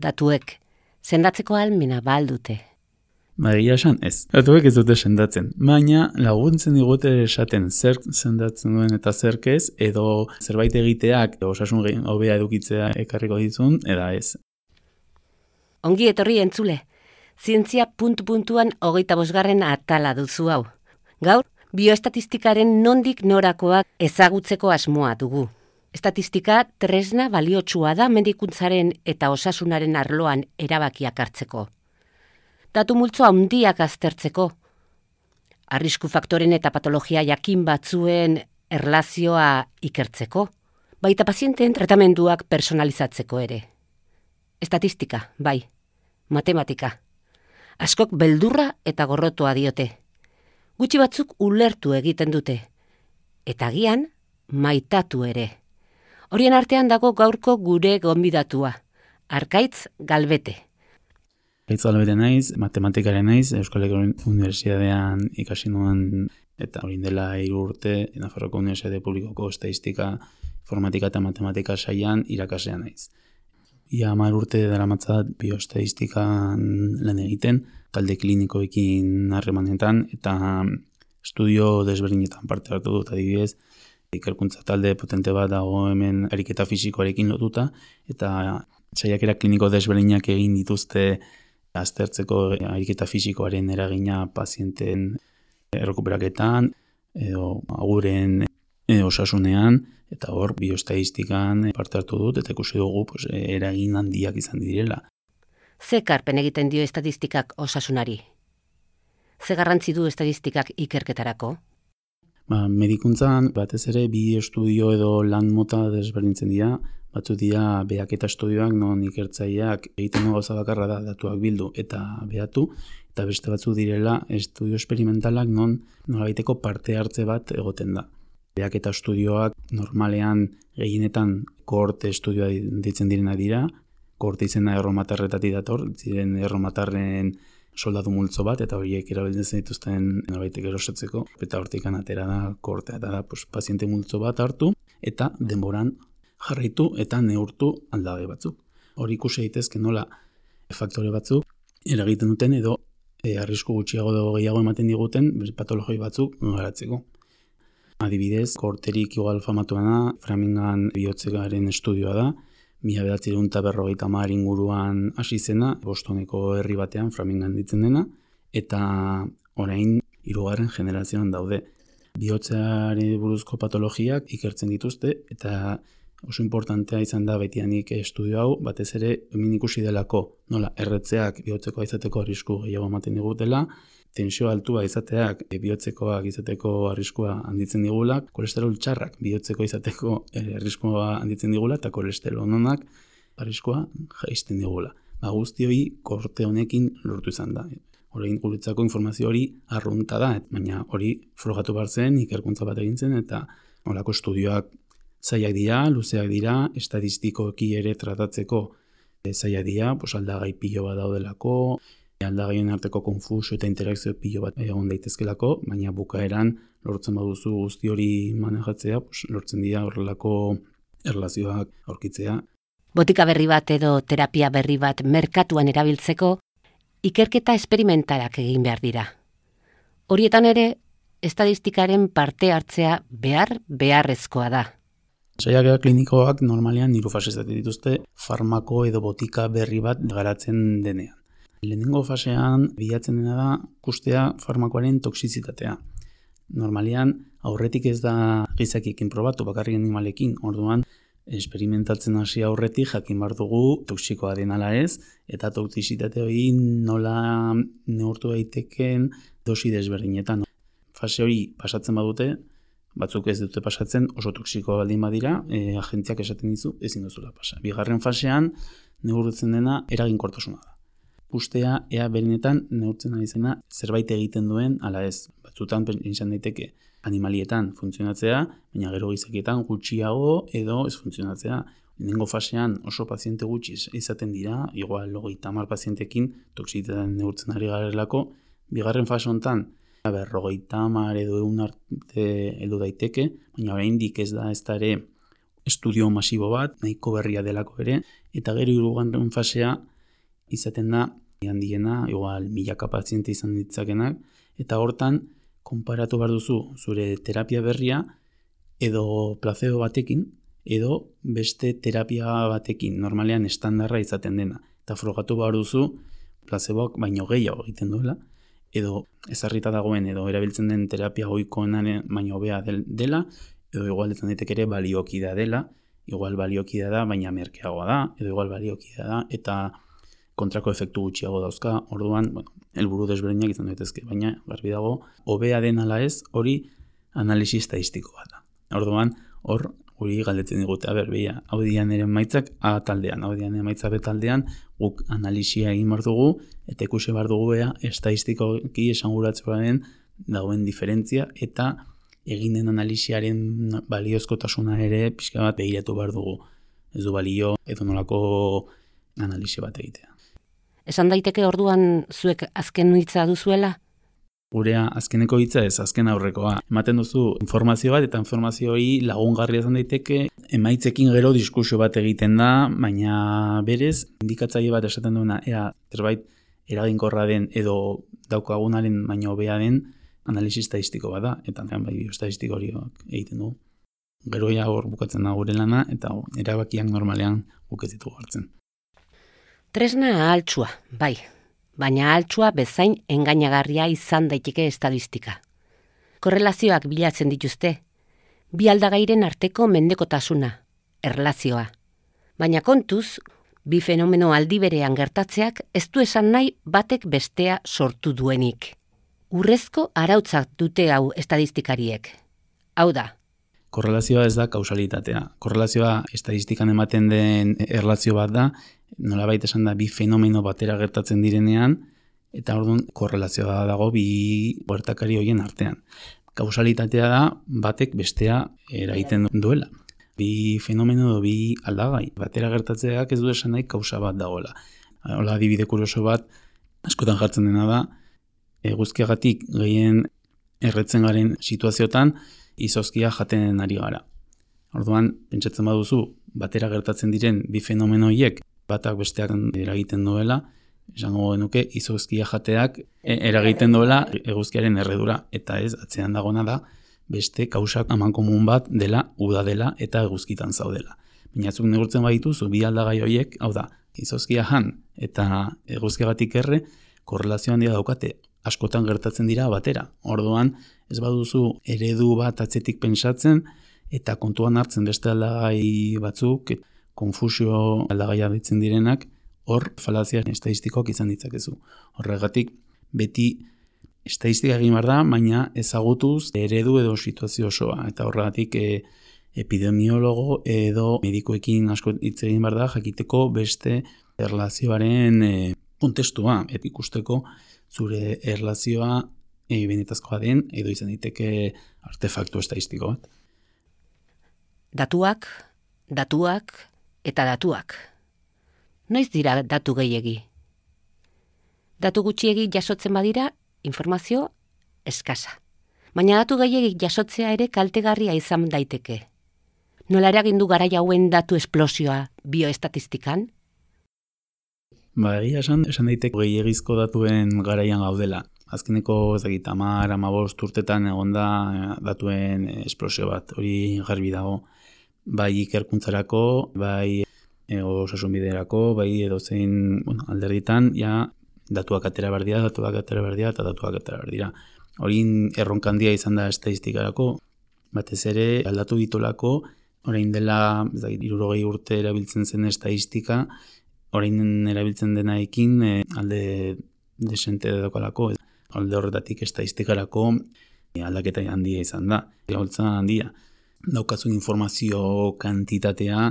datuek, sendatzeko almena baldute. Ba, egia esan, ez. Datuek ez dute sendatzen. Baina laguntzen digute esaten zer sendatzen duen eta zer ez, edo zerbait egiteak osasun hobea edukitzea ekarriko ditzun, eda ez. Ongi etorri entzule. Zientzia puntu-puntuan hogeita bosgarren atala duzu hau. Gaur, bioestatistikaren nondik norakoak ezagutzeko asmoa dugu. Estatistika tresna baliotsua da medikuntzaren eta osasunaren arloan erabakiak hartzeko. Datu multzo handiak aztertzeko. Arrisku faktoren eta patologia jakin batzuen erlazioa ikertzeko. Baita pazienteen tratamenduak personalizatzeko ere. Estatistika, bai. Matematika. Askok beldurra eta gorrotoa diote. Gutxi batzuk ulertu egiten dute. Eta gian, maitatu ere. Horien artean dago gaurko gure gonbidatua. Arkaitz Galbete. Arkaitz Galbete naiz, matematikaren naiz, Euskal Herriko Unibertsitatean ikasi nuen eta hori dela hiru urte Nafarroko Unibertsitate Publikoko Estatistika, Informatika eta Matematika saian irakasea naiz. Ia hamar urte dara matzat biostatistikan lan egiten, talde klinikoekin harremanetan eta estudio desberdinetan parte hartu dut adibidez, ikerkuntza talde potente bat dago hemen ariketa fisikoarekin lotuta, eta saiakera kliniko desberdinak egin dituzte aztertzeko ariketa fisikoaren eragina pazienten errekuperaketan, edo aguren e, osasunean, eta hor biostatistikan parte hartu dut, eta ikusi dugu pues, eragin handiak izan direla. Ze karpen egiten dio estatistikak osasunari? Ze garrantzi du estatistikak ikerketarako? Ba, medikuntzan batez ere bi estudio edo lan mota desberdintzen dira, batzu dira beak eta estudioak non ikertzaileak egiten gauza bakarra da datuak bildu eta behatu, eta beste batzu direla estudio esperimentalak non nolabaiteko parte hartze bat egoten da. Beak eta estudioak normalean gehienetan kohorte estudioa ditzen direna dira, kohorte izena erromatarretatik dator, ziren erromatarren soldadu multzo bat, eta horiek erabiltzen zenituzten nabaitek erosatzeko, eta hortik atera da kortea, eta da pues, paziente multzo bat hartu, eta denboran jarraitu eta neurtu aldagai batzuk. Hori ikusi daitezke nola faktore batzuk eragiten duten edo e, arrisku gutxiago edo gehiago ematen diguten patologi batzuk garatzeko. Adibidez, korterik igual famatuena, Framingan bihotzegaren estudioa da, mila behatzi eta berrogeita mar inguruan hasi zena, bostoneko herri batean framingan ditzen dena, eta orain hirugarren generazioan daude. Biotzeari buruzko patologiak ikertzen dituzte, eta oso importantea izan da betianik estudio hau, batez ere hemen ikusi delako, nola, erretzeak bihotzeko izateko arrisku gehiago ematen digutela, tensio altua izateak e, bihotzekoak izateko arriskua handitzen digula, kolesterol txarrak bihotzeko izateko e, arriskua handitzen digula, eta kolesterol onak arriskua jaisten digula. Ba, guzti hori korte honekin lortu izan da. Horein guretzako informazio hori arrunta da, baina hori frogatu behar zen, ikerkuntza bat egin zen, eta horako estudioak zaiak dira, luzeak dira, estadistikoki ere tratatzeko e, zaiak dira, pos, aldagai pilo bat daudelako, aldagaien arteko konfuso eta interakzio pilo bat egon daitezkelako, baina bukaeran lortzen baduzu guzti hori manejatzea, pues, lortzen dira horrelako erlazioak aurkitzea. Botika berri bat edo terapia berri bat merkatuan erabiltzeko, ikerketa esperimentalak egin behar dira. Horietan ere, estadistikaren parte hartzea behar beharrezkoa da. Saiakera klinikoak normalean niru dituzte farmako edo botika berri bat garatzen denean. Lehenengo fasean bilatzen dena da kustea farmakoaren toksizitatea. Normalian aurretik ez da gizakiekin probatu bakarrik animalekin, orduan experimentatzen hasi aurretik jakin bar dugu toksikoa den ala ez eta toksizitate hori nola neurtu daiteken dosi desberdinetan. Fase hori pasatzen badute, batzuk ez dute pasatzen, oso toksikoa baldin badira, e, agentziak esaten dizu ezin duzula pasa. Bigarren fasean neurtzen dena eraginkortasuna da ustea ea berenetan neurtzen ari zena zerbait egiten duen ala ez. Batzutan izan daiteke animalietan funtzionatzea, baina gero gizakietan gutxiago edo ez funtzionatzea. Nengo fasean oso paziente gutxi izaten dira, igual logeita mar pazientekin toksitetan neurtzen ari garelako, bigarren fase honetan, berrogeita mar edo egun arte edo daiteke, baina oraindik ez da ez da ere estudio masibo bat, nahiko berria delako ere, eta gero irugarren fasea izaten da handiena, igual milaka paziente izan ditzakenak, eta hortan konparatu behar duzu zure terapia berria edo placebo batekin, edo beste terapia batekin, normalean estandarra izaten dena. Eta frogatu behar duzu placeboak baino gehiago egiten duela, edo ezarrita dagoen edo erabiltzen den terapia goikoenan baino bea dela, edo igual ezan ditek ere baliokida dela, igual baliokida da, baina merkeagoa da, edo igual baliokida da, eta kontrako efektu gutxiago dauzka, orduan, bueno, elburu desberdinak izan daitezke, baina garbi dago, hobea den ala ez, hori analisi estadistiko bat da. Orduan, hor, hori galdetzen digute, aber, beia, hau dian ere maitzak A taldean, hau dian ere maitza B taldean, guk analisia egin bar dugu, eta ikusi bar dugu bea, estadistikoki esan den dagoen diferentzia, eta egin den analisiaren baliozkotasuna ere pixka bat behiratu behar dugu. Ez du balio edo nolako analisi bat egitea. Esan daiteke orduan zuek azken hitza duzuela? Gurea azkeneko hitza ez, azken aurrekoa. Ematen duzu informazio bat eta informazio hori lagungarria izan daiteke, emaitzekin gero diskusio bat egiten da, baina berez, indikatzaile bat esaten duena, ea, zerbait eraginkorra den edo daukagunaren baino bea den, analisi estadistiko bada, eta bai biostatistiko hori egiten du. Gero ja hor bukatzen da gure lana, eta erabakiak normalean bukezitu hartzen. Tresna altxua, bai, baina altxua bezain engainagarria izan daiteke estadistika. Korrelazioak bilatzen dituzte, bi aldagairen arteko mendekotasuna, erlazioa. Baina kontuz, bi fenomeno aldi berean gertatzeak ez du esan nahi batek bestea sortu duenik. Urrezko arautzak dute hau estadistikariek. Hau da. Korrelazioa ez da kausalitatea. Korrelazioa estadistikan ematen den erlazio bat da, nola baita esan da bi fenomeno batera gertatzen direnean, eta orduan korrelazioa dago bi huertakari hoien artean. Kausalitatea da batek bestea eragiten duela. Bi fenomeno edo bi aldagai. Batera gertatzeak ez du esan nahi kausa bat dagoela. Hola, adibide kuroso bat, askotan jartzen dena da, eguzkiagatik gehien erretzen garen situaziotan izozkia jaten ari gara. Orduan, pentsatzen baduzu, batera gertatzen diren bi fenomenoiek batak besteak eragiten duela, esango genuke izozkia jateak e, eragiten duela eguzkiaren erredura, eta ez, atzean dagona da, beste kausak aman komun bat dela, uda dela eta eguzkitan zaudela. Bainatzuk negurtzen badituzu, bi aldagai horiek, hau da, izozkia jan eta eguzkiagatik erre, korrelazioan dira daukate askotan gertatzen dira batera. Orduan, ez baduzu eredu bat atzetik pensatzen eta kontuan hartzen beste aldagai batzuk, konfusio aldagaia ditzen direnak, hor falazia estadistikoak izan ditzakezu. Horregatik, beti estadistika egin behar da, baina ezagutuz eredu edo situazio osoa. Eta horregatik, e, epidemiologo edo medikoekin asko hitz egin behar da, jakiteko beste erlazioaren e, kontestua, epikusteko, zure erlazioa e, benetazkoa den, edo izan diteke artefaktu estadistiko bat. Datuak, datuak eta datuak. Noiz dira datu gehiegi? Datu gutxiegi jasotzen badira, informazio eskasa. Baina datu gehiegi jasotzea ere kaltegarria izan daiteke. Nola eragindu gara jauen datu esplosioa bioestatistikan? Ba, egia esan, esan daiteke gehiagizko datuen garaian gaudela. Azkeneko, ez dakit, amar, amabost urtetan egonda eh, datuen esplosio bat, hori garbi dago. Bai ikerkuntzarako, bai e, osasun biderako, bai edo zein bueno, alderditan, ja, datuak atera berdia, datuak atera berdia, eta datuak atera berdira. Hori erronkandia izan da estadistikarako, batez ere aldatu ditolako, orain dela, ez dakit, irurogei urte erabiltzen zen estadistika, orain erabiltzen denaekin e, alde desente dokalako, alde horretatik estadistikarako e, aldaketa handia izan da. Gaultza handia, daukazun informazio kantitatea,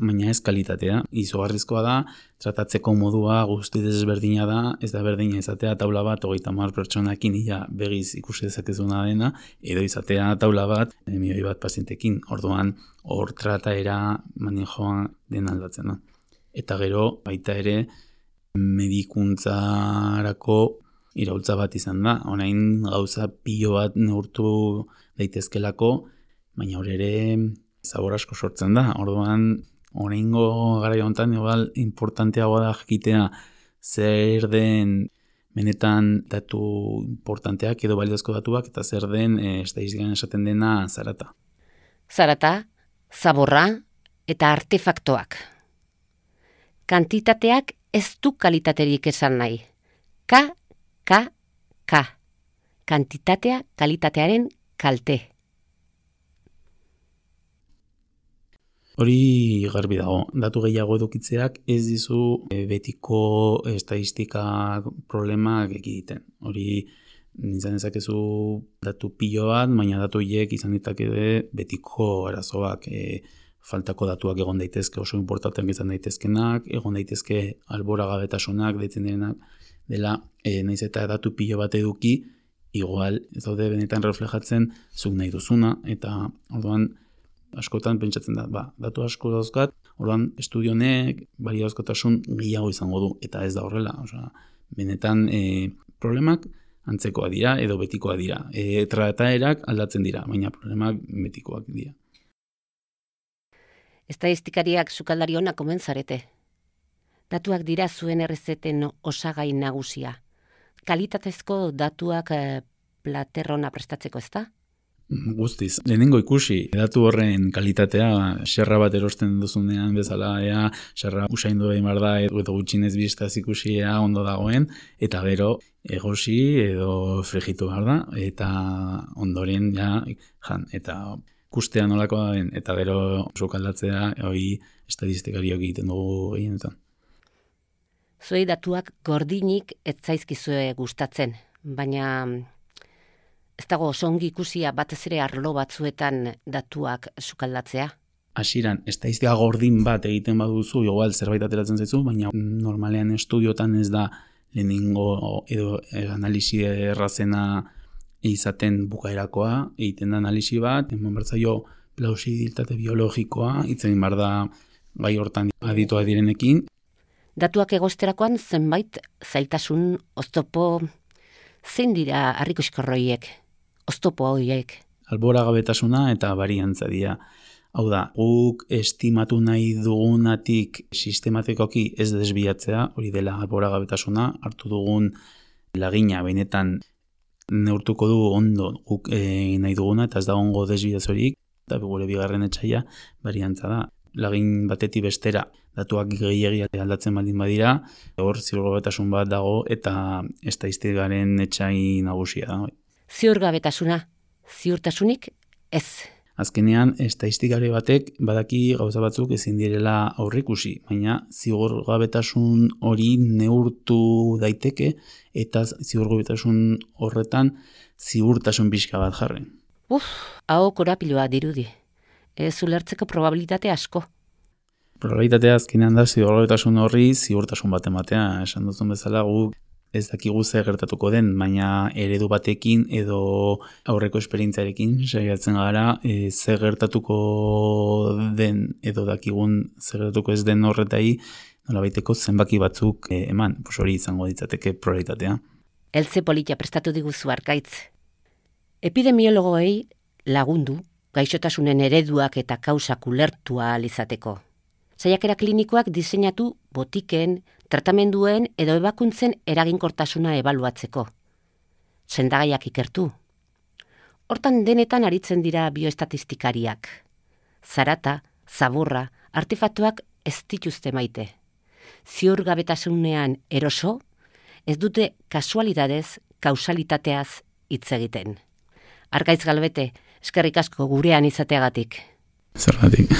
baina ez kalitatea. Izogarrizkoa da, tratatzeko modua guzti desberdina da, ez da berdina izatea taula bat, hogeita mar pertsonakin ia begiz ikusi dezakezuna dena, edo izatea taula bat, emioi bat pazientekin, orduan hor trataera manejoa den aldatzen da eta gero baita ere medikuntzarako iraultza bat izan da. Honain gauza pilo bat neurtu daitezkelako, baina hor ere zabor asko sortzen da. Orduan Horengo gara jontan, igual, importanteagoa da jakitea zer den benetan datu importanteak edo baliozko datuak eta zer den e, esaten dena zarata. Zarata, zaborra eta artefaktoak. Kantitateak ez du kalitaterik esan nahi. Ka, ka, ka. Kantitatea kalitatearen kalte. Hori garbi dago, datu gehiago edukitzeak ez dizu e, betiko estadistika problemak egiten. Hori nintzen ezakezu datu pilo bat, baina datu hiek izan ditakede betiko arazoak. E, faltako datuak egon daitezke oso importantean izan daitezkenak, egon daitezke albora gabetasunak deitzen denak, dela e, naiz eta datu pilo bat eduki, igual ez daude benetan reflejatzen zuk nahi duzuna, eta orduan askotan pentsatzen da, ba, datu asko dauzkat, orduan estudionek bari dauzkotasun gehiago izango du, eta ez da horrela, osea, benetan e, problemak antzekoa dira edo betikoa dira. E, trataerak aldatzen dira, baina problemak betikoak dira. Estadistikariak sukaldari ona komenzarete. Datuak dira zuen errezeten osagai nagusia. Kalitatezko datuak eh, platerrona prestatzeko ez da? Guztiz. Lehenengo ikusi, datu horren kalitatea, xerra bat erosten duzunean bezala, ea, xerra usaindu behin bar da, edo gutxinez biztaz ikusi ea ondo dagoen, eta bero, egosi edo frigitu behar da, eta ondoren, ja, jan, eta kustea nolakoa den, eta gero zuk aldatzea, hoi estadistikariok egiten dugu gehienetan. Zuei datuak gordinik ez zaizkizue gustatzen, baina ez dago osongi ikusia batez ere arlo batzuetan datuak sukaldatzea. Asiran, estadistika gordin bat egiten baduzu, igual zerbait ateratzen zaizu, baina normalean estudiotan ez da lehenengo edo analizi errazena izaten bukaerakoa, egiten da analisi bat, eman bertzaio plausibilitate biologikoa, itzen bar da gai hortan aditoa direnekin. Datuak egosterakoan zenbait zailtasun oztopo zein dira harriko iskorroiek, oztopo horiek? Albora gabetasuna eta bariantza dira. Hau da, guk estimatu nahi dugunatik sistematikoki ez desbiatzea, hori dela albora gabetasuna, hartu dugun lagina benetan neurtuko du ondo guk e, nahi duguna eta ez da ongo desbidazorik eta gure bigarren etxaia bariantza da. Lagin batetik bestera datuak gehiagia aldatzen baldin badira, hor ziurgabetasun bat dago eta estaistikaren etxai nagusia da. Ziurgabetasuna, ziurtasunik ez. Azkenean, estaistikari batek badaki gauza batzuk ezin direla aurrikusi, baina ziurgabetasun hori neurtu daiteke eta ziurgabetasun horretan ziurtasun pixka bat jarri. Uf, hau korapiloa dirudi. Ez ulertzeko probabilitate asko. Probabilitatea azkenean da ziurgabetasun horri ziurtasun bat ematea. Esan duzun bezala guk ez dakigu ze gertatuko den, baina eredu batekin edo aurreko esperientzarekin saiatzen gara e, ze gertatuko den edo dakigun ze gertatuko ez den horretai nola baiteko zenbaki batzuk e, eman, pos hori izango ditzateke prioritatea. Elze politia prestatu diguzu arkaitz. Epidemiologoei lagundu gaixotasunen ereduak eta kausak ulertua alizateko. Zaiakera klinikoak diseinatu botiken, tratamenduen edo ebakuntzen eraginkortasuna ebaluatzeko. Zendagaiak ikertu. Hortan denetan aritzen dira bioestatistikariak. Zarata, zaburra, artefatuak ez dituzte maite. Ziur gabetasunean eroso, ez dute kasualidadez, kausalitateaz hitz egiten. Argaiz galbete, eskerrik asko gurean izateagatik. Zergatik.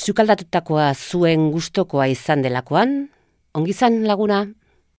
Zukaldatutakoa zuen gustokoa izan delakoan, ongizan laguna